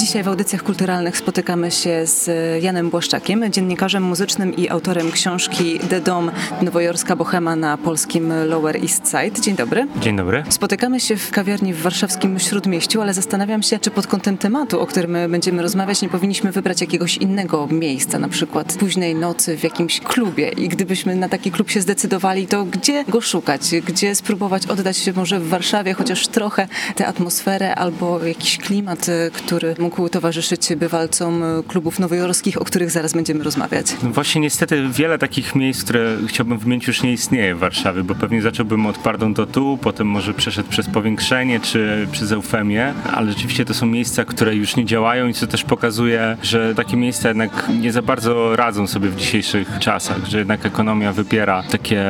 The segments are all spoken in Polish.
Dzisiaj w audycjach kulturalnych spotykamy się z Janem Błaszczakiem, dziennikarzem muzycznym i autorem książki The Dom Nowojorska Bohema na polskim Lower East Side. Dzień dobry. Dzień dobry. Spotykamy się w kawiarni w warszawskim Śródmieściu, ale zastanawiam się, czy pod kątem tematu, o którym będziemy rozmawiać, nie powinniśmy wybrać jakiegoś innego miejsca, na przykład późnej nocy w jakimś klubie. I gdybyśmy na taki klub się zdecydowali, to gdzie go szukać? Gdzie spróbować oddać się może w Warszawie chociaż trochę tę atmosferę albo jakiś klimat, który mógł towarzyszyć bywalcom klubów nowojorskich, o których zaraz będziemy rozmawiać. No właśnie niestety wiele takich miejsc, które chciałbym wymienić już nie istnieje w Warszawie, bo pewnie zacząłbym od Pardon to tu, potem może przeszedł przez powiększenie czy przez eufemię, ale rzeczywiście to są miejsca, które już nie działają i co też pokazuje, że takie miejsca jednak nie za bardzo radzą sobie w dzisiejszych czasach, że jednak ekonomia wypiera takie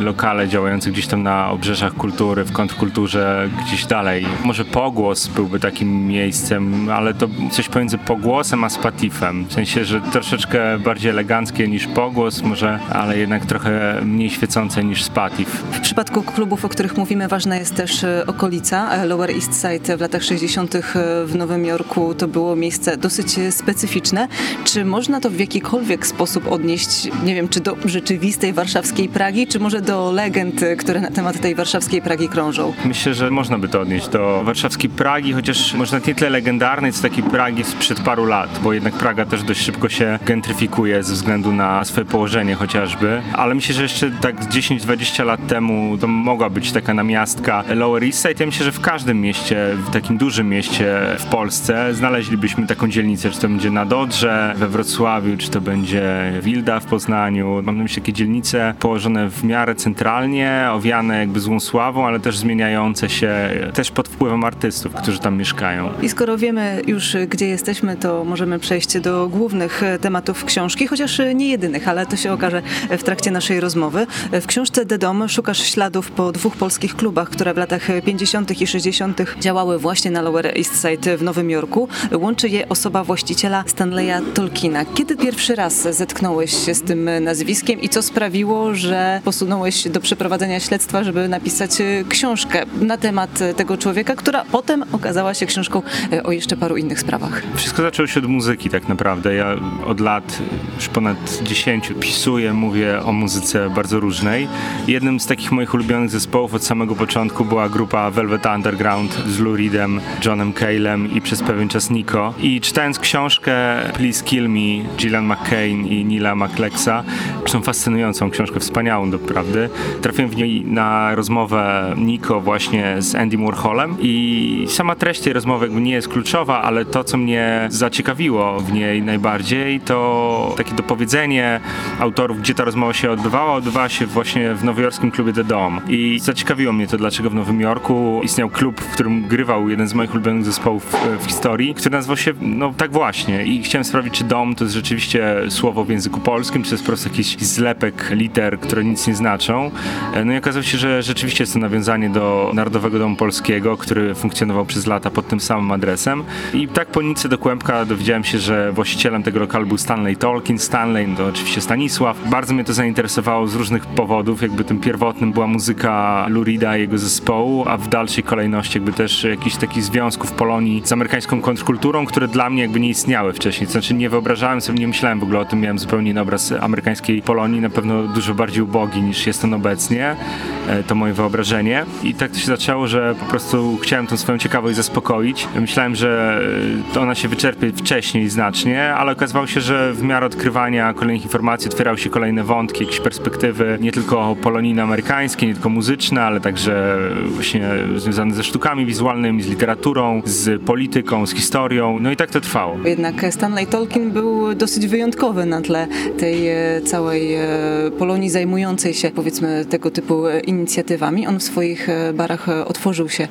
lokale działające gdzieś tam na obrzeżach kultury, w kontrkulturze, gdzieś dalej. Może pogłos byłby takim miejscem, ale to coś pomiędzy pogłosem a spatifem. W sensie, że troszeczkę bardziej eleganckie niż pogłos, może, ale jednak trochę mniej świecące niż spatif. W przypadku klubów, o których mówimy, ważna jest też e, okolica. E, Lower East Side w latach 60. E, w Nowym Jorku to było miejsce dosyć specyficzne. Czy można to w jakikolwiek sposób odnieść, nie wiem, czy do rzeczywistej warszawskiej Pragi, czy może do legend, które na temat tej warszawskiej Pragi krążą? Myślę, że można by to odnieść do warszawskiej Pragi, chociaż może nie tyle legendarnej, takiej Pragi sprzed paru lat, bo jednak Praga też dość szybko się gentryfikuje ze względu na swoje położenie chociażby, ale myślę, że jeszcze tak 10-20 lat temu to mogła być taka namiastka Lower East Side. Ja myślę, że w każdym mieście, w takim dużym mieście w Polsce znaleźlibyśmy taką dzielnicę, czy to będzie na Dodrze, we Wrocławiu, czy to będzie Wilda w Poznaniu. Mam na myśli takie dzielnice położone w miarę centralnie, owiane jakby złą sławą, ale też zmieniające się też pod wpływem artystów, którzy tam mieszkają. I skoro wiemy już gdzie jesteśmy, to możemy przejść do głównych tematów książki, chociaż nie jedynych, ale to się okaże w trakcie naszej rozmowy. W książce The Dom szukasz śladów po dwóch polskich klubach, które w latach 50. i 60. działały właśnie na Lower East Side w Nowym Jorku. Łączy je osoba właściciela Stanleya Tolkiena. Kiedy pierwszy raz zetknąłeś się z tym nazwiskiem i co sprawiło, że posunąłeś do przeprowadzenia śledztwa, żeby napisać książkę na temat tego człowieka, która potem okazała się książką o jeszcze paru innych sprawach? Wszystko zaczęło się od muzyki tak naprawdę. Ja od lat już ponad 10 pisuję, mówię o muzyce bardzo różnej. Jednym z takich moich ulubionych zespołów od samego początku była grupa Velvet Underground z Lou Reedem, Johnem Cale'em i przez pewien czas Nico. I czytając książkę Please Kill Me Gillian McCain i Nila McLexa, są fascynującą książkę, wspaniałą doprawdy, trafiłem w niej na rozmowę Nico właśnie z Andy Warholem i sama treść tej rozmowy nie jest kluczowa, ale to, co mnie zaciekawiło w niej najbardziej, to takie dopowiedzenie autorów, gdzie ta rozmowa się odbywała, odbywała się właśnie w nowojorskim klubie The Dome. I zaciekawiło mnie to, dlaczego w Nowym Jorku istniał klub, w którym grywał jeden z moich ulubionych zespołów w historii, który nazywał się, no tak właśnie. I chciałem sprawdzić, czy dom to jest rzeczywiście słowo w języku polskim, czy to jest po prostu jakiś zlepek liter, które nic nie znaczą. No i okazało się, że rzeczywiście jest to nawiązanie do Narodowego Domu Polskiego, który funkcjonował przez lata pod tym samym adresem. I tak po nic do kłębka dowiedziałem się, że właścicielem tego lokalu był Stanley Tolkien. Stanley to oczywiście Stanisław. Bardzo mnie to zainteresowało z różnych powodów. Jakby tym pierwotnym była muzyka Lurida i jego zespołu, a w dalszej kolejności jakby też jakiś taki związków Polonii z amerykańską kontrkulturą, które dla mnie jakby nie istniały wcześniej. Znaczy nie wyobrażałem sobie, nie myślałem w ogóle o tym, miałem zupełnie inny obraz amerykańskiej Polonii, na pewno dużo bardziej ubogi niż jest on obecnie. E, to moje wyobrażenie. I tak to się zaczęło, że po prostu chciałem tą swoją ciekawość zaspokoić. Myślałem, że ona się wyczerpie wcześniej znacznie, ale okazało się, że w miarę odkrywania kolejnych informacji otwierały się kolejne wątki, jakieś perspektywy nie tylko polonijno-amerykańskie, nie tylko muzyczne, ale także właśnie związane ze sztukami wizualnymi, z literaturą, z polityką, z historią. No i tak to trwało. Jednak Stanley Tolkien był dosyć wyjątkowy na tle tej e, całej e, Polonii zajmującej się powiedzmy tego typu inicjatywami. On w swoich e, barach otworzył się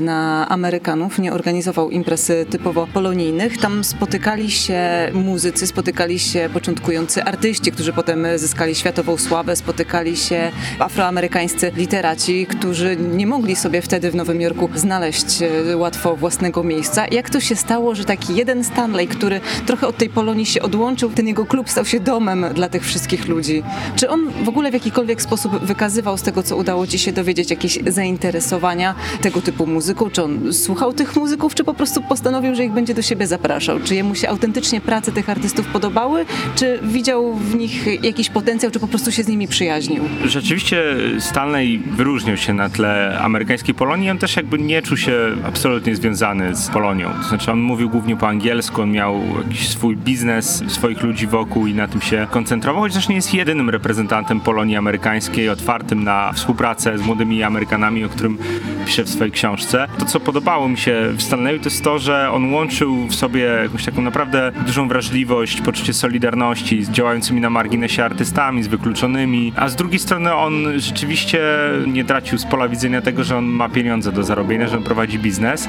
na Amerykanów, nie organizował imprez typu typowo polonijnych. Tam spotykali się muzycy, spotykali się początkujący artyści, którzy potem zyskali światową sławę, spotykali się afroamerykańscy literaci, którzy nie mogli sobie wtedy w Nowym Jorku znaleźć e, łatwo własnego miejsca. Jak to się stało, że taki jeden Stanley, który trochę od tej Polonii się odłączył, ten jego klub stał się domem dla tych wszystkich ludzi? Czy on w ogóle w jakikolwiek sposób wykazywał z tego, co udało ci się dowiedzieć, jakieś zainteresowania tego typu muzyką? Czy on słuchał tych muzyków, czy po prostu postanowił, że ich będzie do siebie zapraszał? Czy jemu się autentycznie prace tych artystów podobały, czy widział w nich jakiś potencjał, czy po prostu się z nimi przyjaźnił? Rzeczywiście Stanley wyróżnił się na tle amerykańskiej Polonii. On też jakby nie czuł się absolutnie związany z Polonią. To znaczy on mówił głównie po angielsku, on miał jakiś swój biznes, swoich ludzi wokół i na tym się koncentrował, chociaż nie jest jedynym reprezentantem Polonii amerykańskiej, otwartym na współpracę z młodymi Amerykanami, o którym pisze w swojej książce. To, co podobało mi się w Stanleyu, to jest to, że on łączył w sobie jakąś taką naprawdę dużą wrażliwość, poczucie solidarności z działającymi na marginesie artystami, z wykluczonymi, a z drugiej strony on rzeczywiście nie tracił z pola widzenia tego, że on ma pieniądze do zarobienia, że on prowadzi biznes.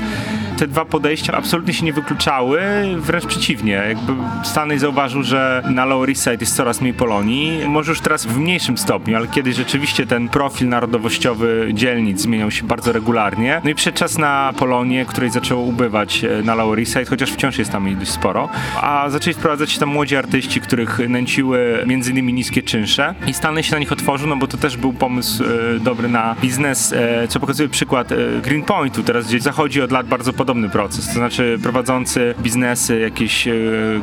Te dwa podejścia absolutnie się nie wykluczały, wręcz przeciwnie. Jakby Stanley zauważył, że na Lower East Side jest coraz mniej Polonii, może już teraz w mniejszym stopniu, ale kiedyś rzeczywiście ten profil narodowościowy dzielnic zmieniał się bardzo regularnie. No i przyszedł czas na Polonię, której zaczęło ubywać e, na Lower East Side, chociaż wciąż jest tam dość sporo. A zaczęli wprowadzać się tam młodzi artyści, których nęciły między innymi niskie czynsze. I Stanley się na nich otworzył, no bo to też był pomysł e, dobry na biznes, e, co pokazuje przykład e, Greenpointu teraz, gdzie zachodzi od lat bardzo podobny proces, to znaczy prowadzący biznesy jakieś e,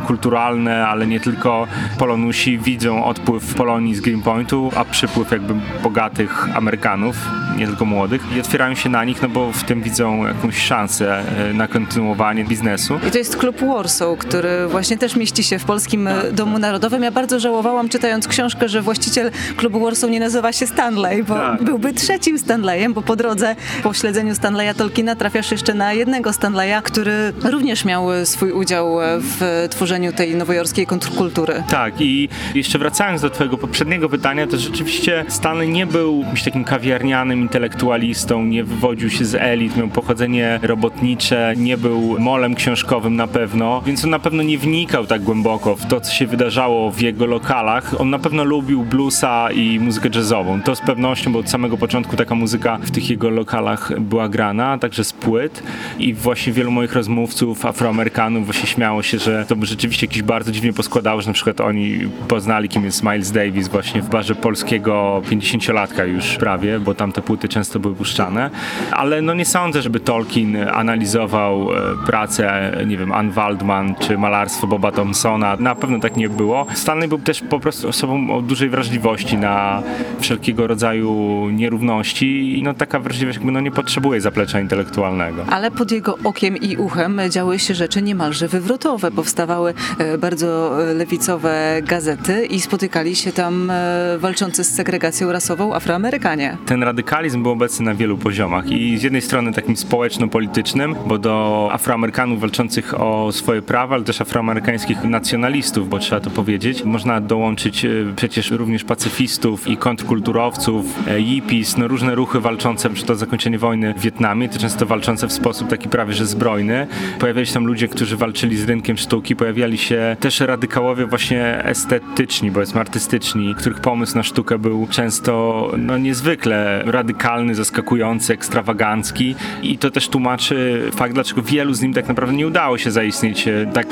kulturalne, ale nie tylko Polonusi widzą odpływ Polonii z Greenpointu, a przypływ jakby bogatych Amerykanów, nie tylko młodych i otwierają się na nich, no bo w tym widzą jakąś szansę e, na kontynuowanie biznesu. I to jest klub Warsaw, który właśnie też mieści się w Polskim Domu Narodowym. Ja bardzo żałowałam czytając książkę, że właściciel klubu Warsaw nie nazywa się Stanley, bo Tak. byłby trzecim Stanleyem, bo po drodze, po śledzeniu Stanleya Tolkiena trafiasz jeszcze na jednego Stanleya, który również miał swój udział w tworzeniu tej nowojorskiej kontrkultury. Tak, i jeszcze wracając do twojego poprzedniego pytania, to rzeczywiście Stanley nie był jakimś takim kawiarnianym intelektualistą, nie wywodził się z elit, miał pochodzenie robotnicze, nie był molem książkowym na pewno, więc on na pewno nie wnikał tak głęboko w to, co się wydarzało w jego lokalach. On na pewno lubił bluesa i muzykę jazzową. To z pewnością, bo od samego początku taka muzyka w tych jego lokalach była grana, także z płyt i właśnie wielu moich rozmówców, afroamerykanów właśnie śmiało się, że to by rzeczywiście jakiś bardzo dziwnie poskładało, że na przykład oni poznali, kim jest Miles Davis właśnie w barze polskiego 50-latka już prawie, bo tam te płyty często były puszczane, ale no nie sądzę, żeby Tolkien analizował e, pracę, nie wiem, Ann Waldman czy malarstwo Boba Thompsona. Na pewno tak nie było. Stanley był też po prostu osobą o dużej wrażliwości na wszelkiego rodzaju nierówności i no taka wrażliwość jakby no nie potrzebuje zaplecza intelektualnego. Ale pod jego okiem i uchem działy się rzeczy niemalże wywrotowe. Powstawały e, bardzo e, lewicowe gazety i spotykali się tam walczący z segregacją rasową Afroamerykanie. ten radykalizm był obecny na wielu poziomach i z jednej strony takim społeczno-politycznym, bo do Afroamerykanów walczących o swoje prawa, ale też afroamerykańskich nacjonalistów, bo trzeba to powiedzieć, można dołączyć e, przecież również pacyfistów i kontrkulturowców, e, hippies, no różne ruchy walczące przed to zakończenie wojny w Wietnamie, to często walczące w sposób taki prawie że zbrojny. Pojawiali się tam ludzie, którzy walczyli z rynkiem sztuki, pojawiali się też radykałowie właśnie estetyczni, powiedzmy artystyczni, których pomysł na sztukę był często no, niezwykle radykalny, zaskakujący, ekstrawagancki i to też tłumaczy fakt, dlaczego wielu z nim tak naprawdę nie udało się zaistnieć e, tak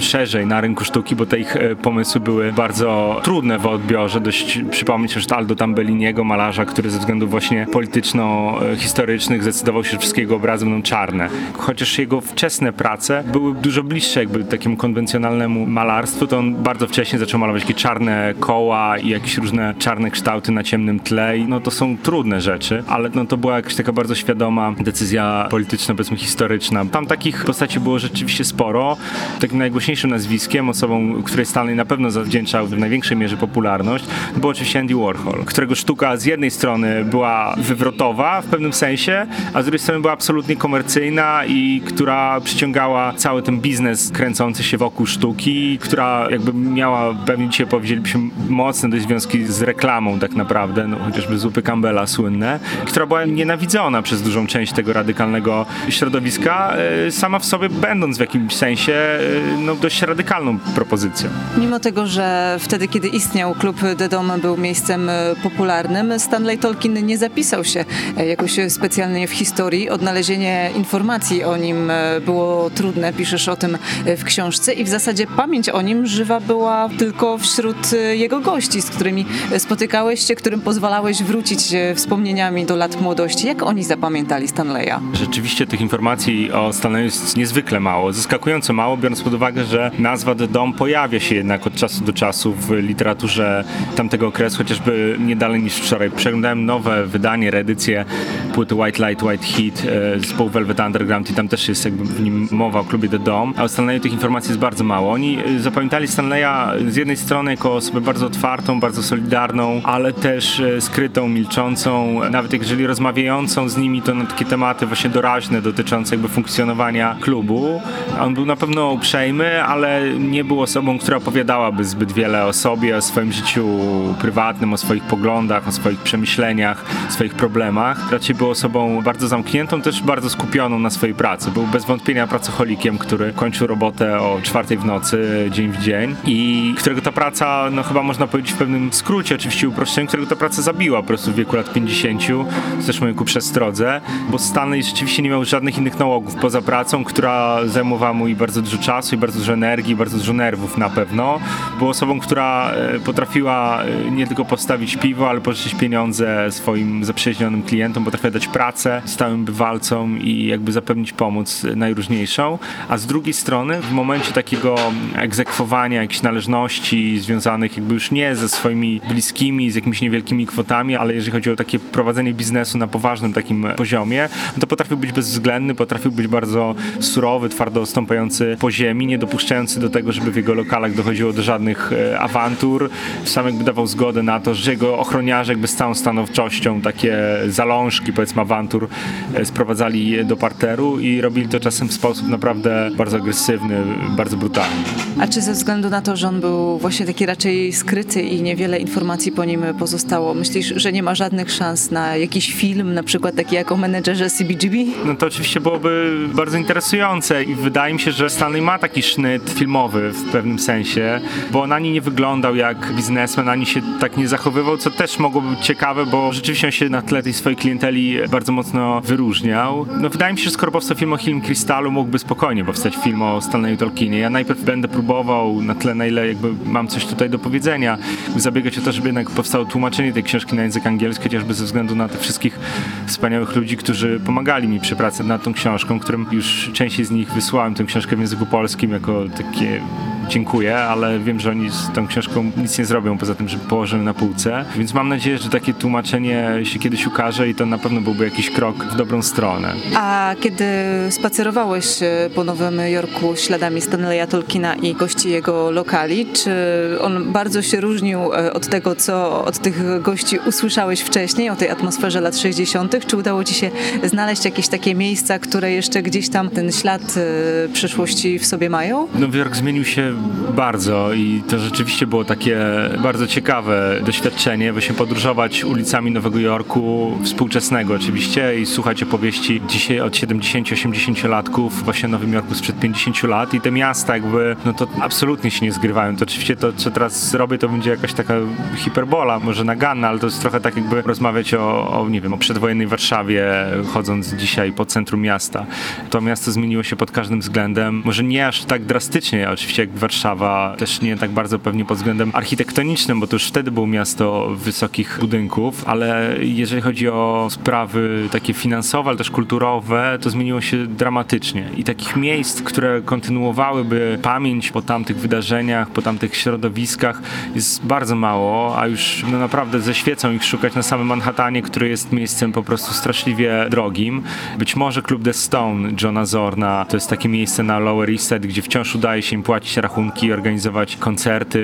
szerzej na rynku sztuki, bo te ich e, pomysły były bardzo trudne w odbiorze. Dość przypomnieć też Aldo Tambelliniego, malarza, który ze względów właśnie polityczno-historycznych zdecydował się, że wszystkie jego obrazy będą czarne. Chociaż jego wczesne prace były dużo bliższe jakby takiemu konwencjonalnemu malarstwu, to on bardzo wcześnie zaczął malować takie czarne koła i jakieś różne czarne kształty na ciemnym tle i no to są trudne rzeczy, ale no to była jakaś taka bardzo świadoma decyzja polityczna, powiedzmy historyczna. Tam takich postaci było rzeczywiście sporo. Takim najgłośniejszym nazwiskiem, osobą, której Stanley na pewno zawdzięczał w największej mierze popularność, był oczywiście Andy Warhol, którego sztuka z jednej strony była wywrotowa w pewnym sensie, a z drugiej strony była absolutnie komercyjna i która przyciągała cały ten biznes kręcący się wokół sztuki, która jakby miała, pewnie dzisiaj powiedzielibyśmy, mocne dość związki z reklamą tak naprawdę, no, chociażby zupy Campbella słynne, która była nienawidzona przez dużą część tego radykalnego środowiska, e, sama w sobie będąc w jakimś sensie e, no, dość radykalną propozycją. Mimo tego, że wtedy, kiedy istniał klub The Dome był miejscem e, popularnym, Stanley Tolkien nie zapisał się jakoś specjalnie w historii. Odnalezienie informacji o nim było trudne, piszesz o tym w książce i w zasadzie pamięć o nim żywa była tylko wśród jego gości, z którymi spotykałeś się, którym pozwalałeś wrócić wspomnieniami do lat młodości. Jak oni zapamiętali Stanleya? Rzeczywiście tych informacji o Stanleyu jest niezwykle mało, zaskakująco mało, biorąc pod uwagę, że nazwa The Dom pojawia się jednak od czasu do czasu w literaturze tamtego okresu, chociażby nie dalej niż wczoraj. Przeglądałem nowe wydanie, reedycję płyty White Light, White Heat e, zespołu Velvet Underground i tam też jest jakby w nim mowa o klubie The Dom, a o Stanleyu tych informacji jest bardzo mało. Oni e, zapamiętali Stanleya z jednej strony jako osobę bardzo otwartą, bardzo solidarną, ale też e, skrytą, milczącą, nawet jeżeli rozmawiającą z nimi to na takie tematy właśnie doraźne dotyczące jakby funkcjonowania klubu. On był na pewno uprzejmy, ale nie był osobą, która opowiadałaby zbyt wiele o sobie, o swoim życiu prywatnym, o swoich poglądach, o swoich przemyśleniach, swoich problemach. Raczej był osobą bardzo zamkniętą, też bardzo skupioną na swojej pracy. Był bez wątpienia pracocholikiem, który kończył robotę o czwartej w nocy, dzień w dzień i którego ta praca, no chyba można powiedzieć w pewnym skrócie, oczywiście uproszczeniu, którego ta praca zabiła po prostu w wieku lat 50, zresztą ku przestrodze, bo Stanley rzeczywiście nie miał żadnych innych nałogów poza pracą, która zajmowała mu i bardzo dużo czasu, i bardzo dużo energii, i bardzo dużo nerwów na pewno. Był osobą, która e, potrafiła e, nie tylko postawić piwo, ale pożyczyć pieniądze swoim zaprzyjaźnionym klientom, potrafiła dać pracę stałym bywalcom i jakby zapewnić pomoc najróżniejszą. A z drugiej strony, w momencie takiego egzekwowania jakichś należności związanych jakby już nie ze swoimi bliskimi, z jakimiś niewielkimi kwotami, ale jeżeli chodzi o takie prowadzenie biznesu na poważnym takim poziomie, to potrafił być bezwzględny, potrafił być bardzo surowy, twardo stąpający po ziemi, nie dopuszczający do tego, żeby w jego lokalach dochodziło do żadnych e, awantur. Sam jakby dawał zgodę na to, że jego ochroniarze jakby z całą stanowczością takie zalążki, powiedzmy, awantur e, sprowadzali do parteru i robili to czasem w sposób naprawdę bardzo agresywny, bardzo brutalny. A czy ze względu na to, że on był właśnie taki raczej skryty i niewiele informacji po nim pozostało, myślisz, że nie ma żadnych szans na jakiś film, na przykład taki jak o menedżerze CBGB? No to oczywiście byłoby bardzo interesujące i wydaje mi się, że Stanley ma taki sznyt filmowy w pewnym sensie, bo on ani nie wyglądał jak biznesmen, ani się tak nie zachowywał, co też mogłoby być ciekawe, bo rzeczywiście on się na tle tej swojej klienteli bardzo mocno wyróżniał. No wydaje mi się, że skoro powstał film o Hilm Krystalu, mógłby spokojnie powstać film o Stanleyu Tolkienie. Ja najpierw będę próbował na tle, na ile jakby mam coś tutaj do powiedzenia, zabiegać o to, żeby jednak powstało tłumaczenie tej książki na język angielski, chociażby ze względu na tych wszystkich wspaniałych ludzi, którzy pomagali mi przy pracy nad tą książką, którym już częściej z nich wysłałem tę książkę w języku polskim jako takie dziękuję, ale wiem, że oni z tą książką nic nie zrobią poza tym, żeby położyły na półce, więc mam nadzieję, że takie tłumaczenie się kiedyś ukaże i to na pewno byłby jakiś krok w dobrą stronę. A kiedy spacerowałeś e, po Nowym Jorku śladami Stanleya Tolkiena i gości jego lokali, czy on bardzo się różnił e, od tego, co od tych gości usłyszałeś wcześniej, o tej atmosferze lat 60., czy udało ci się znaleźć jakieś takie miejsca, które jeszcze gdzieś tam ten ślad e, przeszłości w sobie mają? Nowy Jork zmienił się bardzo i to rzeczywiście było takie bardzo ciekawe doświadczenie, właśnie podróżować ulicami Nowego Jorku, współczesnego oczywiście i słuchać opowieści dzisiaj od 70-80 latków właśnie Nowym Jorku sprzed 50 lat i te miasta jakby, no to absolutnie się nie zgrywają. To oczywiście to, co teraz robię, to będzie jakaś taka hiperbola, może naganna, ale to jest trochę tak jakby rozmawiać o, o nie wiem, o przedwojennej Warszawie, chodząc dzisiaj po centrum miasta. To miasto zmieniło się pod każdym względem, może nie aż tak drastycznie, oczywiście jak Warszawa, też nie tak bardzo pewnie pod względem architektonicznym, bo to już wtedy było miasto wysokich budynków, ale jeżeli chodzi o sprawy takie finansowe, ale też kulturowe, to zmieniło się dramatycznie. I takich miejsc, które kontynuowałyby pamięć po tamtych wydarzeniach, po tamtych środowiskach jest bardzo mało, a już no naprawdę ze świecą ich szukać na samym Manhattanie, który jest miejscem po prostu straszliwie drogim. Być może klub The Stone Johna Zorna to jest takie miejsce na Lower East Side, gdzie wciąż udaje się im płacić rachunki rachunki, organizować koncerty,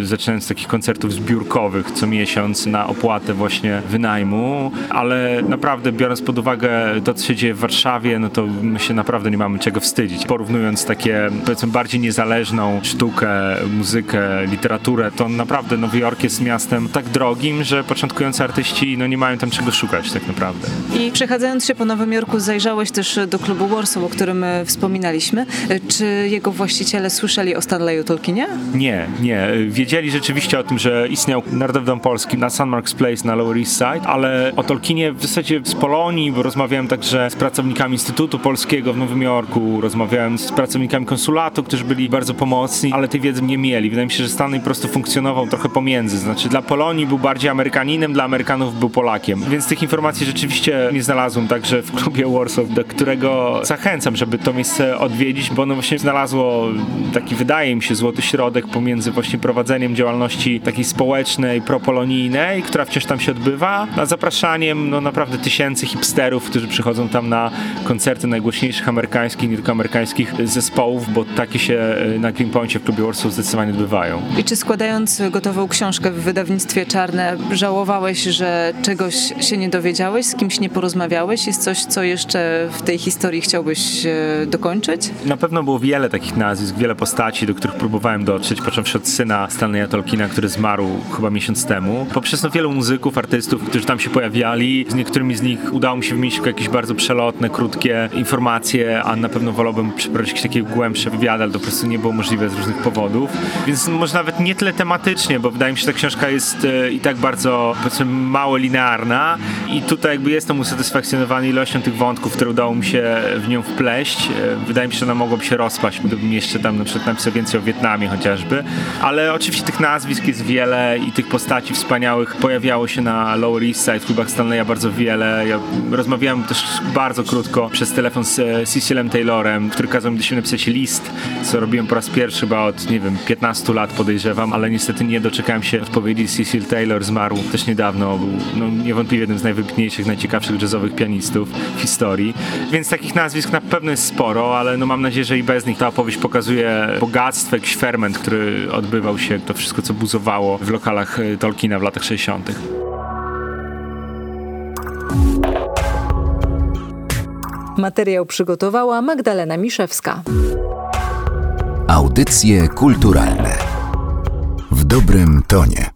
y, zaczynając z takich koncertów zbiórkowych co miesiąc na opłatę właśnie wynajmu, ale naprawdę biorąc pod uwagę to, co się dzieje w Warszawie, no to my się naprawdę nie mamy czego wstydzić. Porównując takie, powiedzmy, bardziej niezależną sztukę, muzykę, literaturę, to naprawdę Nowy Jork jest miastem tak drogim, że początkujący artyści no, nie mają tam czego szukać tak naprawdę. I przechadzając się po Nowym Jorku zajrzałeś też do klubu Warsaw, o którym e, wspominaliśmy. E, czy jego właściciele słyszeli o Stanleyu Tolkienie? Nie, nie. Wiedzieli rzeczywiście o tym, że istniał Narodowy Dom Polski na St. Mark's Place na Lower East Side, ale o Tolkienie w zasadzie z Polonii, bo rozmawiałem także z pracownikami Instytutu Polskiego w Nowym Jorku, rozmawiałem z pracownikami konsulatu, którzy byli bardzo pomocni, ale tej wiedzy nie mieli. Wydaje mi się, że Stanley po prostu funkcjonował trochę pomiędzy. Znaczy dla Polonii był bardziej Amerykaninem, dla Amerykanów był Polakiem. Więc tych informacji rzeczywiście nie znalazłem także w klubie Warsaw, do którego zachęcam, żeby to miejsce odwiedzić, bo ono właśnie znalazło taki, wydaje mi się, złoty środek pomiędzy właśnie prowadzeniem działalności takiej społecznej, propolonijnej, która wciąż tam się odbywa, a zapraszaniem no naprawdę tysięcy hipsterów, którzy przychodzą tam na koncerty najgłośniejszych amerykańskich, nie tylko amerykańskich zespołów, bo takie się e, na Greenpointie w klubie Warsaw zdecydowanie odbywają. I czy składając gotową książkę w wydawnictwie Czarne, żałowałeś, że czegoś się nie dowiedziałeś, z kimś nie porozmawiałeś? Jest coś, co jeszcze w tej historii chciałbyś e, dokończyć? Na pewno było wiele takich nazwisk, wiele postaci, do których próbowałem dotrzeć, począwszy od syna Stanleya Tolkiena, który zmarł chyba miesiąc temu, poprzez no, wielu muzyków, artystów, którzy tam się pojawiali. Z niektórymi z nich udało mi się wymienić jakieś bardzo przelotne, krótkie informacje, a na pewno wolałbym przeprowadzić jakieś takie głębsze wywiady, ale to po prostu nie było możliwe z różnych powodów. Więc może nawet nie tyle tematycznie, bo wydaje mi się, że ta książka jest e, i tak bardzo, powiedzmy, mało linearna i tutaj jakby jestem usatysfakcjonowany ilością tych wątków, które udało mi się w nią wpleść. E, wydaje mi się, że ona mogłaby się rozpaść, gdybym jeszcze tam na przykład napisał więcej o Wietnamie chociażby. Ale oczywiście tych nazwisk jest wiele i tych postaci wspaniałych pojawiało się na Lower East Side, w klubach Stanleya bardzo wiele. Ja rozmawiałem też bardzo krótko przez telefon z e, Cecilem Taylorem, który kazał mi do siebie napisać list, co robiłem po raz pierwszy chyba od, nie wiem, 15 lat podejrzewam, ale niestety nie doczekałem się odpowiedzi. Cecil Taylor zmarł też niedawno, był no, niewątpliwie jednym z najwybitniejszych, najciekawszych jazzowych pianistów w historii. Więc takich nazwisk na pewno jest sporo, ale no mam nadzieję, że i bez nich ta opowieść pokazuje bogactwo, jakiś ferment, który odbywał się, to wszystko, co buzowało w lokalach e, Tolkiena w latach 60. Materiał przygotowała Magdalena Miszewska. Audycje kulturalne w dobrym tonie.